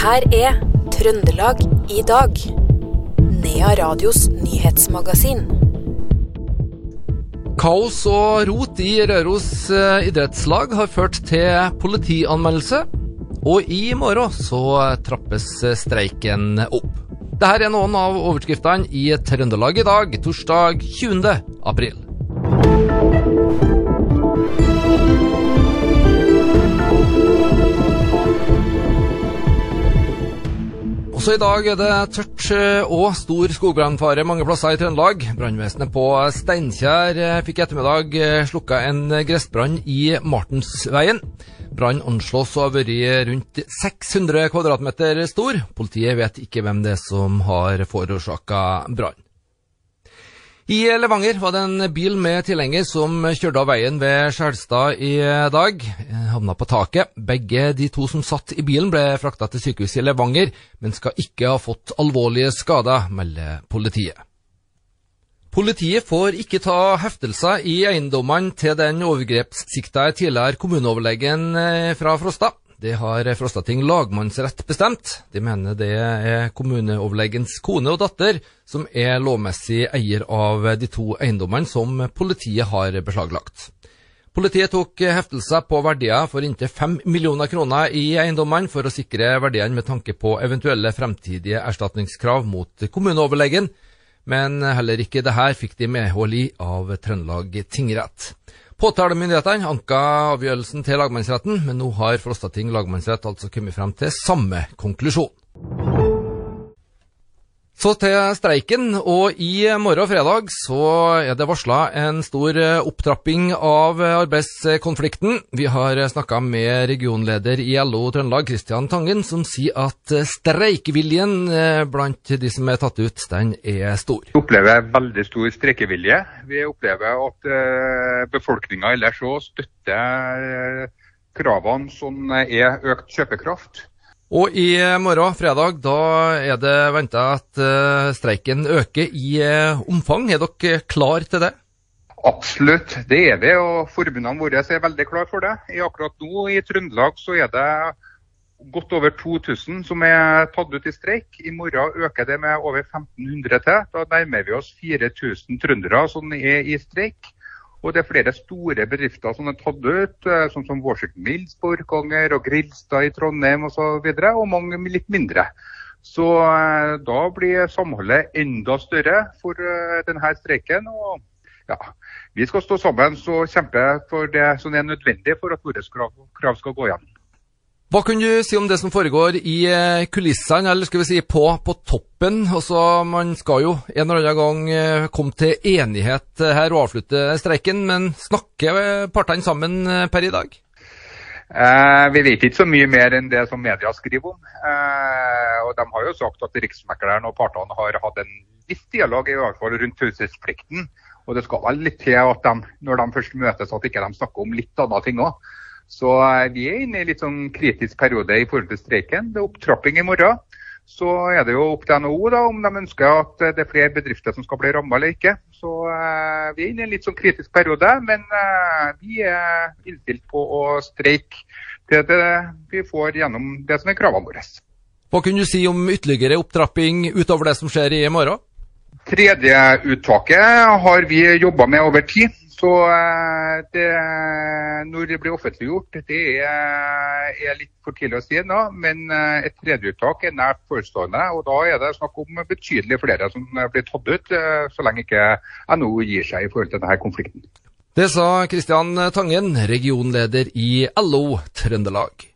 her er Trøndelag i dag. Nea Radios nyhetsmagasin. Kaos og rot i Røros eh, idrettslag har ført til politianmeldelse. Og i morgen så trappes streiken opp. Dette er noen av overskriftene i Trøndelag i dag, torsdag 20. april. Også i dag er det tørt eh, og stor skogbrannfare mange plasser i Trøndelag. Brannvesenet på Steinkjer eh, fikk i ettermiddag eh, slukka en gressbrann i Martensveien. Brannen anslås å ha vært rundt 600 kvadratmeter stor. Politiet vet ikke hvem det er som har forårsaka brannen. I Levanger var det en bil med tilhenger som kjørte av veien ved Skjelstad i dag. Havna på taket. Begge de to som satt i bilen ble frakta til sykehuset i Levanger, men skal ikke ha fått alvorlige skader, melder politiet. Politiet får ikke ta heftelser i eiendommene til den overgrepssikta tidligere kommuneoverlegen eh, fra Frosta. Det har Frostating lagmannsrett bestemt. De mener det er kommuneoverlegens kone og datter som er lovmessig eier av de to eiendommene som politiet har beslaglagt. Politiet tok heftelser på verdier for inntil 5 millioner kroner i eiendommene for å sikre verdiene med tanke på eventuelle fremtidige erstatningskrav mot kommuneoverlegen, men heller ikke dette fikk de medhold i av Trøndelag tingrett. Påtalemyndighetene anka avgjørelsen til lagmannsretten, men nå har Frostating lagmannsrett altså kommet frem til samme konklusjon. Så til streiken, og i morgen og fredag så er det varsla en stor opptrapping av arbeidskonflikten. Vi har snakka med regionleder i LO Trøndelag, Kristian Tangen, som sier at streikeviljen blant de som er tatt ut, den er stor. Vi opplever veldig stor streikevilje. Vi opplever at befolkninga ellers òg støtter kravene som er økt kjøpekraft. Og i morgen, fredag, da er det venta at uh, streiken øker i uh, omfang. Er dere klar til det? Absolutt, det er vi. Og forbundene våre er veldig klare for det. Akkurat nå i Trøndelag så er det godt over 2000 som er tatt ut i streik. I morgen øker det med over 1500 til. Da nærmer vi oss 4000 trøndere som er i streik. Og det er flere store bedrifter som er tatt ut, sånn som Washington Mills på og Grilstad i Trondheim osv., og, så og mange litt mindre. Så da blir samholdet enda større for denne streiken. og ja, Vi skal stå sammen og kjempe for det som er nødvendig for at våre krav, skal gå gjennom. Hva kan du si om det som foregår i kulissene, eller skal vi si på, på toppen? Også, Man skal jo en eller annen gang komme til enighet her og avslutte streiken, men snakker partene sammen per i dag? Eh, vi vet ikke så mye mer enn det som media skriver om. Eh, og De har jo sagt at Riksmekleren og partene har hatt en viss dialog i hvert fall rundt taushetsplikten. Og det skal vel litt til at de, når de først møtes, at ikke de snakker om litt andre ting òg. Så vi er inne i en litt sånn kritisk periode i forhold til streiken. Det er opptrapping i morgen. Så er det jo opp til NHO da, om de ønsker at det er flere bedrifter som skal bli rammet eller ikke. Så eh, vi er inne i en litt sånn kritisk periode, men eh, vi er innstilt på å streike til det, vi får gjennom det som er kravene våre. Hva kunne du si om ytterligere opptrapping utover det som skjer i morgen? Tredje uttaket har vi jobba med over tid. Så det, når det blir offentliggjort, det er, litt for tidlig å si nå. Men et tredjeuttak er nært forestående. Og da er det snakk om betydelig flere som blir tatt ut, så lenge ikke NHO gir seg i forhold til denne konflikten. Det sa Kristian Tangen, regionleder i LO Trøndelag.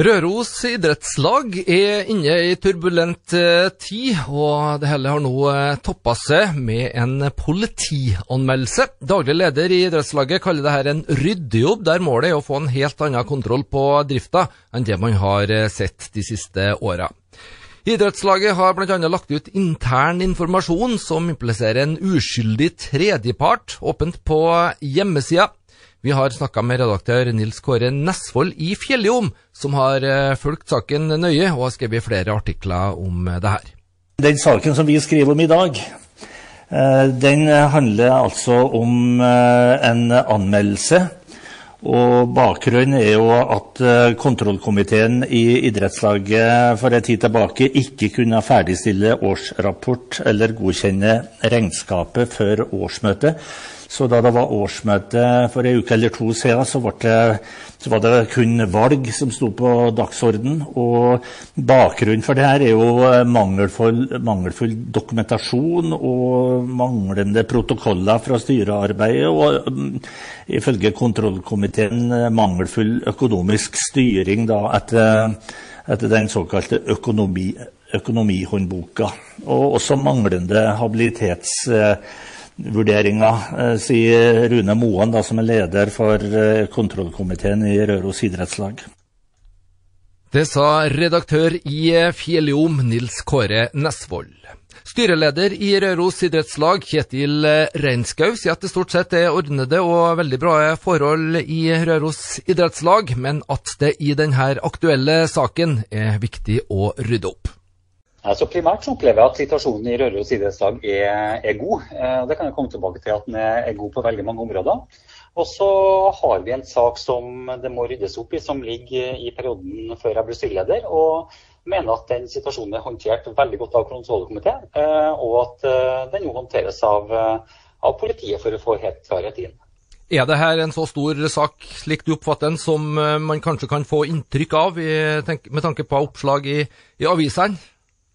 Røros idrettslag er inne i turbulent tid, og det hele har nå toppa seg med en politianmeldelse. Daglig leder i idrettslaget kaller dette en ryddejobb, der målet er å få en helt annen kontroll på drifta enn det man har sett de siste åra. Idrettslaget har bl.a. lagt ut intern informasjon som impliserer en uskyldig tredjepart, åpent på hjemmesida. Vi har snakka med redaktør Nils Kåre Nesvold i Fjelljom, som har fulgt saken nøye og har skrevet flere artikler om det her. Den saken som vi skriver om i dag, den handler altså om en anmeldelse Og Bakgrunnen er jo at eh, kontrollkomiteen i idrettslaget for en tid tilbake ikke kunne ferdigstille årsrapport eller godkjenne regnskapet før årsmøtet. Så da det var årsmøte for en uke eller to siden, så, det, så var det kun valg som sto på dagsorden. Og bakgrunnen for det her er jo mangelfull, mangelfull dokumentasjon og manglende protokoller fra styrearbeidet. Og um, ifølge kontrollkomiteen mangelfull økonomisk styring da, etter, etter den såkalte økonomi, økonomihåndboka. Og også manglende habilitets vurderinga, eh, sier Rune Moen, da, som er leder for eh, kontrollkomiteen i Røros idrettslag. Det sa redaktør i Fjelljom, Nils Kåre Nesvold. Styreleder i Røros idrettslag, Kjetil Reinskau, sier at det stort sett er ordnede og veldig bra forhold i Røros idrettslag, men at det i denne aktuelle saken er viktig å rydde opp. Altså Primært så opplever jeg at situasjonen i Røros idrettslag er, er, god. Eh, det kan jeg komme tilbake til at den er god på veldig mange områder. Og så har vi en sak som det må ryddes opp i, som ligger i perioden før jeg ble styreleder. Og mener at den situasjonen er håndtert veldig godt av kontrollkomiteen, eh, og at eh, den nå håndteres av, av politiet for å få helt klarhet inn. Er det her en så stor sak, slik du oppfatter den, som man kanskje kan få inntrykk av med tanke på oppslag i, i avisene?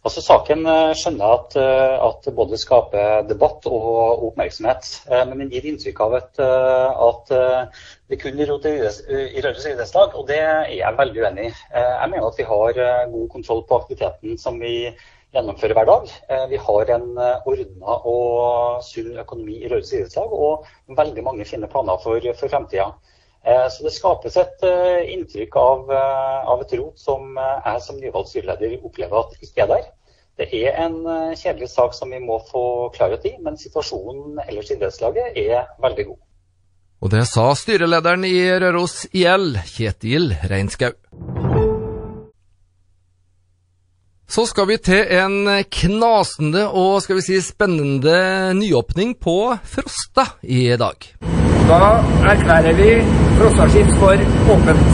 Altså Saken eh, skjønner jeg at, eh, at både skaper debatt og oppmerksomhet. Eh, men den gir inntrykk av et, at det kun roteres i Røros idrettslag, og det er jeg veldig uenig i. Jeg mener at vi har god kontroll på aktiviteten som vi gjennomfører hver dag. Vi har en ordna og sunn økonomi i Røros idrettslag, og veldig mange fine planer for, for fremtida. Så det skapes et inntrykk av, av et rot som jeg som nyvalgt styreleder opplever at ikke er der. Det er en eh, kjedelig sak som vi må få klarhet i, men situasjonen ellers i idrettslaget er veldig god. Og det sa styrelederen i Røros IL, Kjetil Reinskau. Så skal vi til en knasende og skal vi si spennende nyåpning på Frosta i dag. Da erklærer vi Frostaskips for åpent.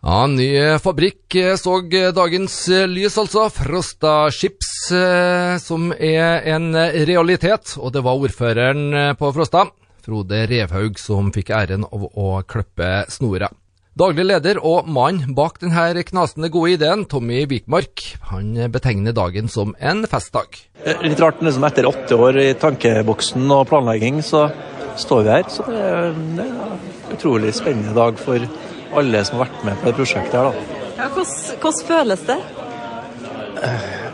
Ja, ny fabrikk eh, så dagens eh, lys, altså. Frosta Chips, eh, som er en realitet. Og det var ordføreren på Frosta, Frode Revhaug, som fikk æren av å klippe snora. Daglig leder og mann bak denne knasende gode ideen, Tommy Vikmark, han betegner dagen som en festdag. Litt rart, liksom etter åtte år i tankeboksen og planlegging, så står vi her. Så det er en utrolig spennende dag for alle som har vært med på det prosjektet her. da. Ja, hvordan, hvordan føles det?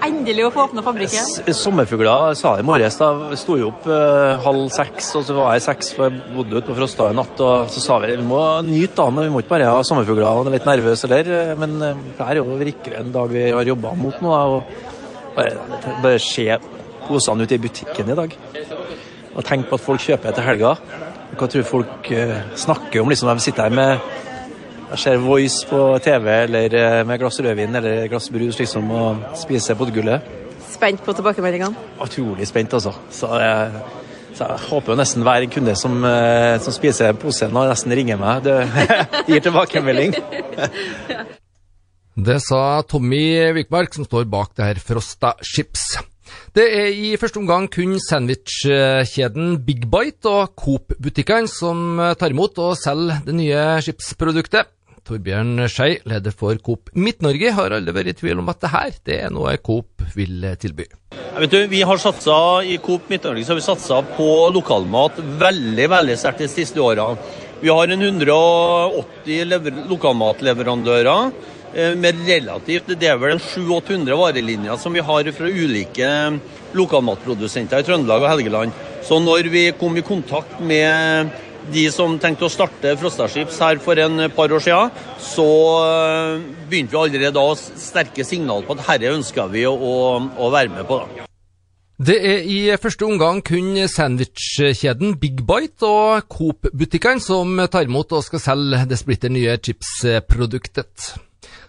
Endelig å få åpne fabrikken? Sommerfugler sa jeg i morges. da, Sto jo opp uh, halv seks, og så var jeg seks, for jeg bodde ute på Frosta i natt. og Så sa vi vi må nyte dagen, vi må ikke bare ha sommerfugler og er litt nervøse eller. Men uh, det er jo virkelig en dag vi har jobba mot nå. Da, og bare, bare se posene ute i butikken i dag. Og tenk på at folk kjøper etter helga. Hva tror folk uh, snakker om liksom, de sitter her med jeg ser Voice på TV eller eh, med glass rødvin eller glass brus liksom, og spiser potetgullet. Spent på tilbakemeldingene? Utrolig spent, altså. Så jeg, så jeg håper jo nesten hver kunde som, eh, som spiser posen, og nesten ringer meg. Det gir tilbakemelding. det sa Tommy Vikmark, som står bak det her Frosta Chips. Det er i første omgang kun sandwichkjeden Big Bite og Coop-butikkene som tar imot og selger det nye chipsproduktet. Torbjørn Skei, leder for Coop Midt-Norge, har aldri vært i tvil om at det her det er noe Coop vil tilby. vet du, vi har satsa, I Coop Midt-Norge har vi satsa på lokalmat veldig veldig sterkt de siste åra. Vi har en 180 lokalmatleverandører eh, med relativt Det er vel 700-800 varelinjer som vi har fra ulike lokalmatprodusenter i Trøndelag og Helgeland. Så når vi kom i kontakt med de som tenkte å starte Frostaskips her for en par år siden, så eh, begynte vi allerede da å sterke signal på at herre ønsker vi å, å, være med på. da. Det er i første omgang kun sandwichkjeden Big Bite og Coop-butikkene som tar imot og skal selge det splitter nye chipsproduktet.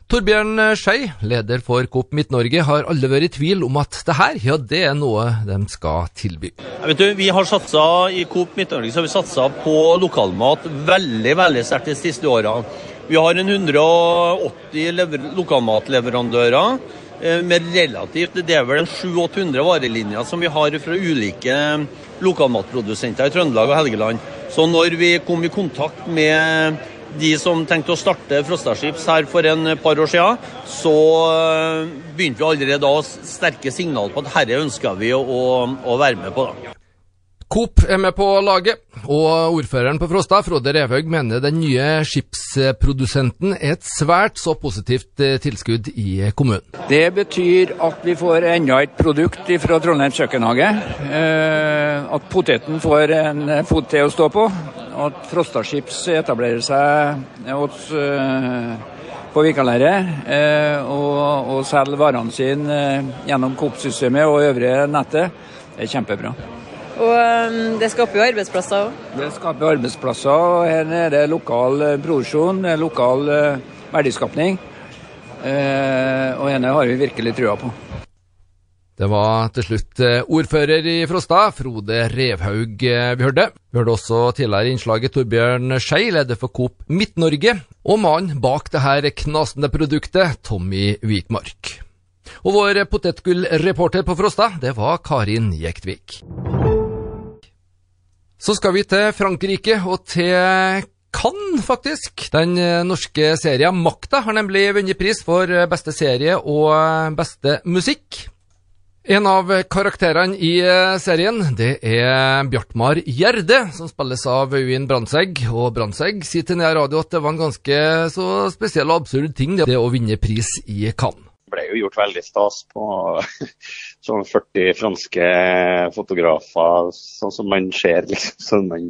Torbjørn Skei, leder for Coop Midt-Norge, har aldri vært i tvil om at det her, ja, det er noe de skal tilby. Vet du, vi har satsa, I Coop Midt-Norge så har vi satsa på lokalmat veldig veldig sterkt de siste årene. Vi har en 180 lever lokalmatleverandører eh, med relativt Det er vel en 700-800 varelinjer som vi har fra ulike lokalmatprodusenter i Trøndelag og Helgeland. Så når vi kom i kontakt med de som tenkte å starte Frosta Chips her for en par år siden, så eh, begynte vi allerede da å sterke signal på at herre ønska vi å, å, være med på. da. Coop er med på laget, og ordføreren på Frosta, Frode Revhaug, mener den nye skipsprodusenten er et svært så positivt eh, tilskudd i kommunen. Det betyr at vi får enda et produkt fra Trondheim kjøkkenhage. Eh, at poteten får en fot til å stå på. At Frosta Chips etablerer seg hos, på Vikalæret og, og selger varene sine gjennom Coop-systemet og øvrige nettet. Det er kjempebra. Og det skaper jo arbeidsplasser òg? Det skaper arbeidsplasser. og Her er det lokal eh, produksjon, lokal verdiskapning. Og henne har vi virkelig trua på. Det var til slutt ordfører i Frosta, Frode Revhaug, vi hørte. Vi hørte også tidligere i innslaget Torbjørn Skei, leder for Coop Midt-Norge, og mannen bak det her knasende produktet, Tommy Hvitmark. Og vår potetgullreporter på Frosta, det var Karin Jektvik. Så skal vi til Frankrike og til Cannes, faktisk. Den eh, norske serien Makta har nemlig vunnet pris for eh, beste serie og eh, beste musikk. En av karakterene i serien det er Bjartmar Gjerde, som spilles av Øyvind Brandtzæg. Og Brandtzæg sier til Nea Radio at det var en ganske så spesiell og absurd ting, det å vinne pris i Cannes Det ble jo gjort veldig stas på sånn 40 franske fotografer, sånn som man ser, liksom, som man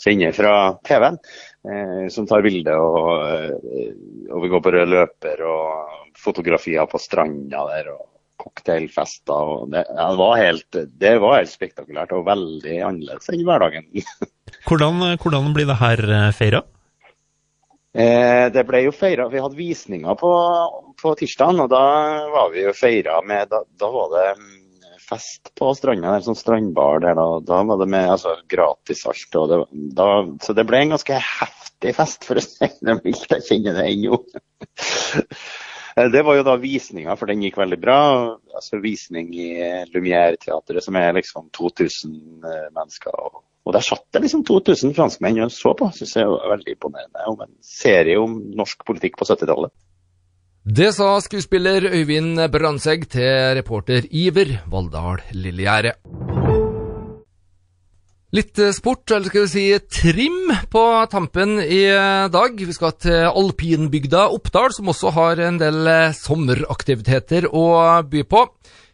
kjenner fra TV-en. Eh, som tar bilder, og, eh, og, vi går på rød løper og fotografier på stranda der. og Cocktailfester. og det, ja, det, var helt, det var helt spektakulært og veldig annerledes enn hverdagen. hvordan, hvordan blir det her eh, feira? Eh, det ble jo feira Vi hadde visninger på, på tirsdag, og da var vi jo feira med da, da, var det mm, fest på stranda, en sånn strandbar der. Da, da var det med altså, gratis alt. Det, da, så det ble en ganske heftig fest, for å si det mildt. Jeg kjenner det ennå. Eh, det var jo da visninga, for den gikk veldig bra. Altså Visning i Lumière-teatret, som er liksom 2000 eh, mennesker. og og der satt det liksom 2000 franskmenn og så på. Syns jeg var veldig imponerende. Om en serie om norsk politikk på 70-tallet. Det sa skuespiller Øyvind Brandtzæg til reporter Iver Valldal Lillegjerde. Litt sport, eller skal vi si trim, på tampen i dag. Vi skal til alpinbygda Oppdal, som også har en del sommeraktiviteter å by på.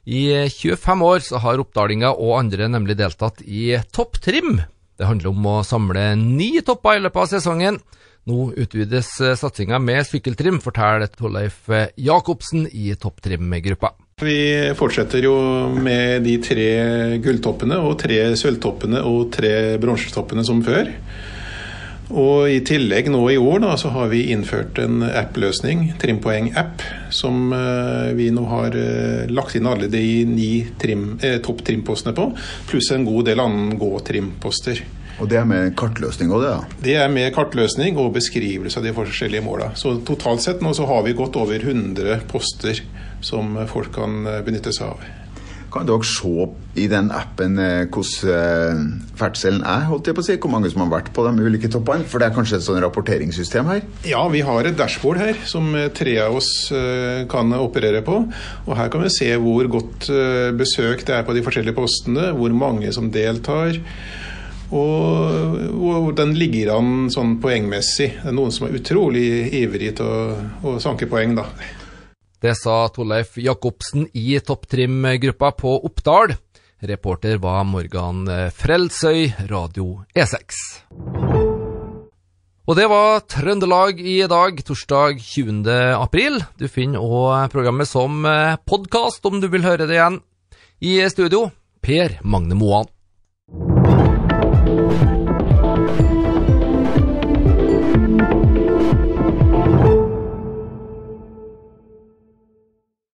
I 25 år så har oppdalinga og andre nemlig deltatt i topptrim. Det handler om å samle ni topper i løpet av sesongen. Nå utvides eh, satsinga med sykkeltrim, forteller Torleif eh, Jacobsen i topptrimgruppa. Vi fortsetter jo med de tre gulltoppene og tre sølvtoppene og tre bronsetoppene som før. Og I tillegg nå i år da, så har vi innført en app-løsning, Trimpoeng-app, som uh, vi nå har uh, lagt inn alle de ni trim, eh, topptrimpostene på, pluss en god del annen gå-trimposter. Og det er med kartløsning òg, det? da? Det er med kartløsning og beskrivelse av de forskjellige måla. Så totalt sett nå så har vi gått over 100 poster som folk kan benytte seg av. Kan dere se i den appen eh, hvordan eh, ferdselen er, holdt jeg på å si? Hvor mange som har vært på de ulike toppene? For det er kanskje et sånn rapporteringssystem her? Ja, vi har et dashboard her som eh, tre av oss kan operere på. Og her kan vi se hvor godt besøk det er på de forskjellige postene, hvor mange som deltar. Og, og den ligger an sånn poengmessig. Det er noen som er utrolig ivrig til å, å sanke poeng, da. Det sa Torleif Jacobsen i topptrimgruppa på Oppdal. Reporter var Morgan Frelsøy, Radio E6. Og det var Trøndelag i dag, torsdag 20. april. Du finner òg programmet som podkast om du vil høre det igjen. I studio, Per Magne Moan.